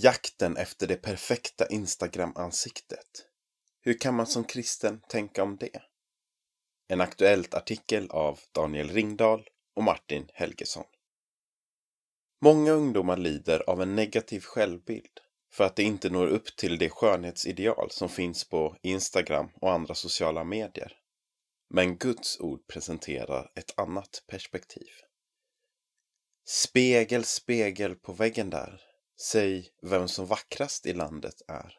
Jakten efter det perfekta Instagram-ansiktet. Hur kan man som kristen tänka om det? En aktuellt artikel av Daniel Ringdahl och Martin Helgesson. Många ungdomar lider av en negativ självbild för att de inte når upp till det skönhetsideal som finns på Instagram och andra sociala medier. Men Guds ord presenterar ett annat perspektiv. Spegel, spegel på väggen där, säg vem som vackrast i landet är.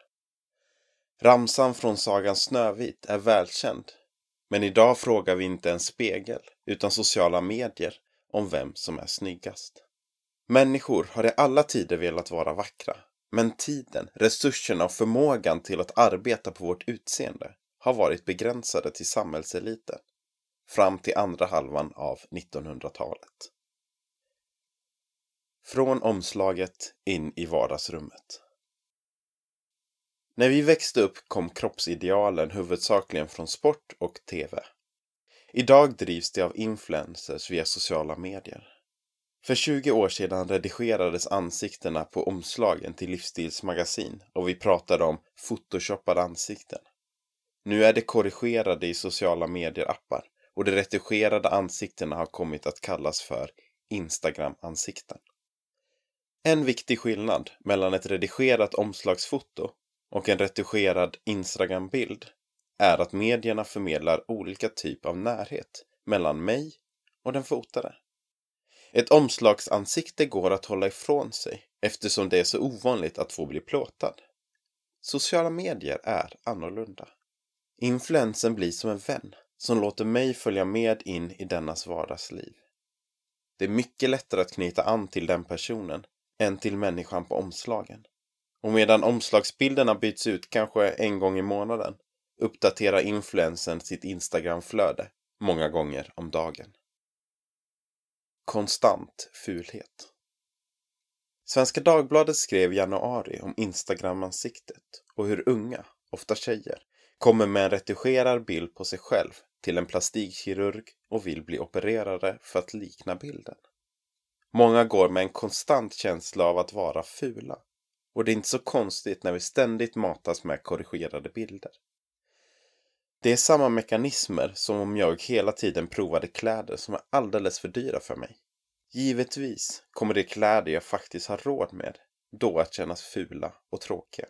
Ramsan från sagan Snövit är välkänd, men idag frågar vi inte en spegel, utan sociala medier om vem som är snyggast. Människor har i alla tider velat vara vackra, men tiden, resurserna och förmågan till att arbeta på vårt utseende har varit begränsade till samhällseliten fram till andra halvan av 1900-talet. Från omslaget in i vardagsrummet. När vi växte upp kom kroppsidealen huvudsakligen från sport och TV. Idag drivs det av influencers via sociala medier. För 20 år sedan redigerades ansiktena på omslagen till livsstilsmagasin och vi pratade om photoshoppade ansikten. Nu är det korrigerade i sociala medier-appar och de retuscherade ansiktena har kommit att kallas för Instagram-ansikten. En viktig skillnad mellan ett redigerat omslagsfoto och en retuscherad Instagram-bild är att medierna förmedlar olika typ av närhet mellan mig och den fotade. Ett omslagsansikte går att hålla ifrån sig eftersom det är så ovanligt att få bli plåtad. Sociala medier är annorlunda. Influensen blir som en vän som låter mig följa med in i dennas vardagsliv. Det är mycket lättare att knyta an till den personen än till människan på omslagen. Och medan omslagsbilderna byts ut kanske en gång i månaden uppdaterar influensen sitt Instagramflöde många gånger om dagen. Konstant fulhet. Svenska Dagbladet skrev i januari om Instagram-ansiktet och hur unga, ofta tjejer, kommer med en retuscherad bild på sig själv till en plastikkirurg och vill bli opererade för att likna bilden. Många går med en konstant känsla av att vara fula. Och det är inte så konstigt när vi ständigt matas med korrigerade bilder. Det är samma mekanismer som om jag hela tiden provade kläder som är alldeles för dyra för mig. Givetvis kommer de kläder jag faktiskt har råd med då att kännas fula och tråkiga.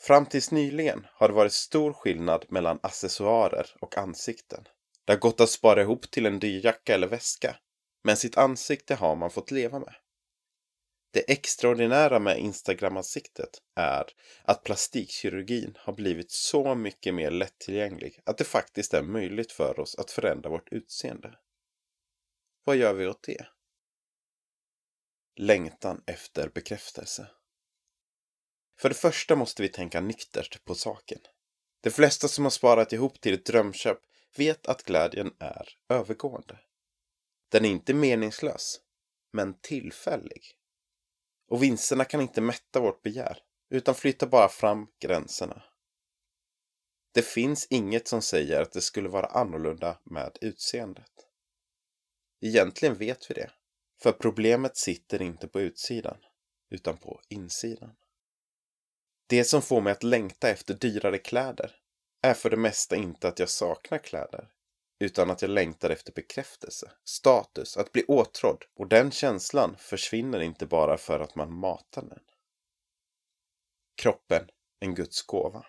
Fram tills nyligen har det varit stor skillnad mellan accessoarer och ansikten. Det har gått att spara ihop till en dyr jacka eller väska, men sitt ansikte har man fått leva med. Det extraordinära med Instagram-ansiktet är att plastikkirurgin har blivit så mycket mer lättillgänglig att det faktiskt är möjligt för oss att förändra vårt utseende. Vad gör vi åt det? Längtan efter bekräftelse. För det första måste vi tänka nyktert på saken. De flesta som har sparat ihop till ett drömköp vet att glädjen är övergående. Den är inte meningslös, men tillfällig. Och vinsterna kan inte mätta vårt begär, utan flyttar bara fram gränserna. Det finns inget som säger att det skulle vara annorlunda med utseendet. Egentligen vet vi det, för problemet sitter inte på utsidan, utan på insidan. Det som får mig att längta efter dyrare kläder är för det mesta inte att jag saknar kläder, utan att jag längtar efter bekräftelse, status, att bli åtrådd och den känslan försvinner inte bara för att man matar den. Kroppen, en Guds gåva.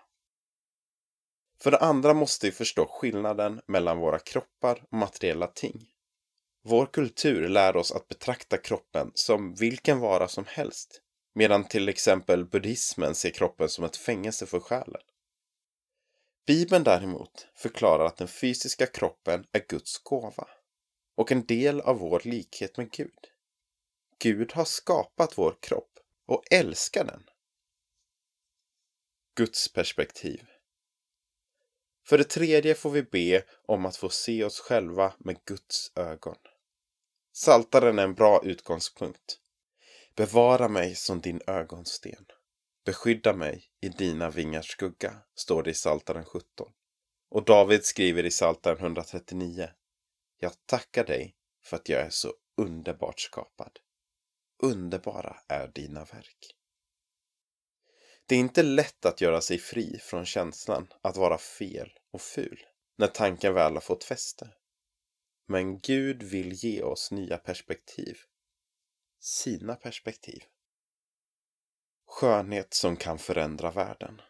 För det andra måste vi förstå skillnaden mellan våra kroppar och materiella ting. Vår kultur lär oss att betrakta kroppen som vilken vara som helst, medan till exempel buddhismen ser kroppen som ett fängelse för själen. Bibeln däremot förklarar att den fysiska kroppen är Guds gåva och en del av vår likhet med Gud. Gud har skapat vår kropp och älskar den. Guds perspektiv. För det tredje får vi be om att få se oss själva med Guds ögon. Saltaren är en bra utgångspunkt. Bevara mig som din ögonsten. Beskydda mig i dina vingars skugga, står det i Saltaren 17. Och David skriver i Saltaren 139. Jag tackar dig för att jag är så underbart skapad. Underbara är dina verk. Det är inte lätt att göra sig fri från känslan att vara fel och ful när tanken väl har fått fäste. Men Gud vill ge oss nya perspektiv. Sina perspektiv. Skönhet som kan förändra världen.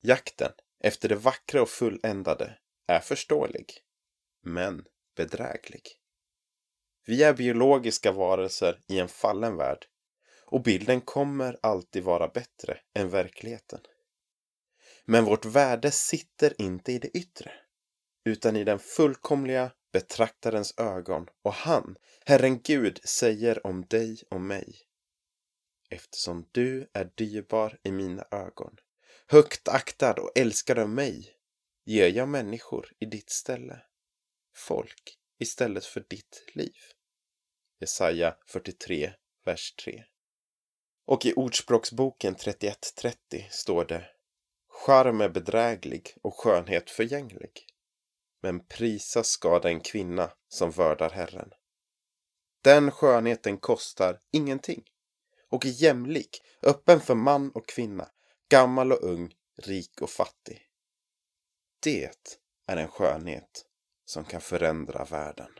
Jakten efter det vackra och fulländade är förståelig, men bedräglig. Vi är biologiska varelser i en fallen värld och bilden kommer alltid vara bättre än verkligheten. Men vårt värde sitter inte i det yttre, utan i den fullkomliga betraktarens ögon och han, Herren Gud, säger om dig och mig. Eftersom du är dyrbar i mina ögon, högt aktad och älskad av mig, ger jag människor i ditt ställe, folk istället för ditt liv. Jesaja 43, vers 3. Och i Ordspråksboken 31.30 står det Charm är bedräglig och skönhet förgänglig. Men prisa ska den kvinna som vördar Herren. Den skönheten kostar ingenting och är jämlik, öppen för man och kvinna, gammal och ung, rik och fattig. Det är en skönhet som kan förändra världen.